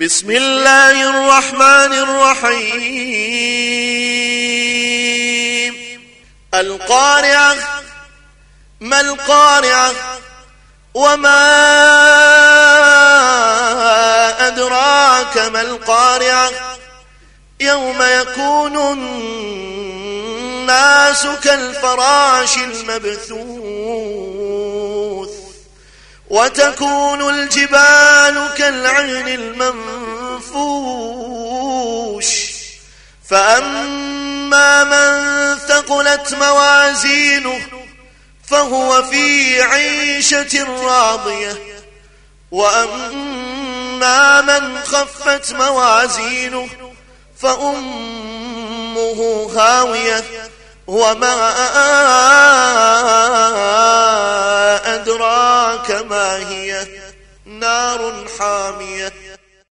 بسم الله الرحمن الرحيم. القارعة ما القارعة؟ وما أدراك ما القارعة؟ يوم يكون الناس كالفراش المبثوث. وتكون الجبال كالعهن المنفوش. فأما من ثقلت موازينه فهو في عيشة راضية. وأما من خفت موازينه فأمه هاوية. وما أدراك ما هي نار حامية.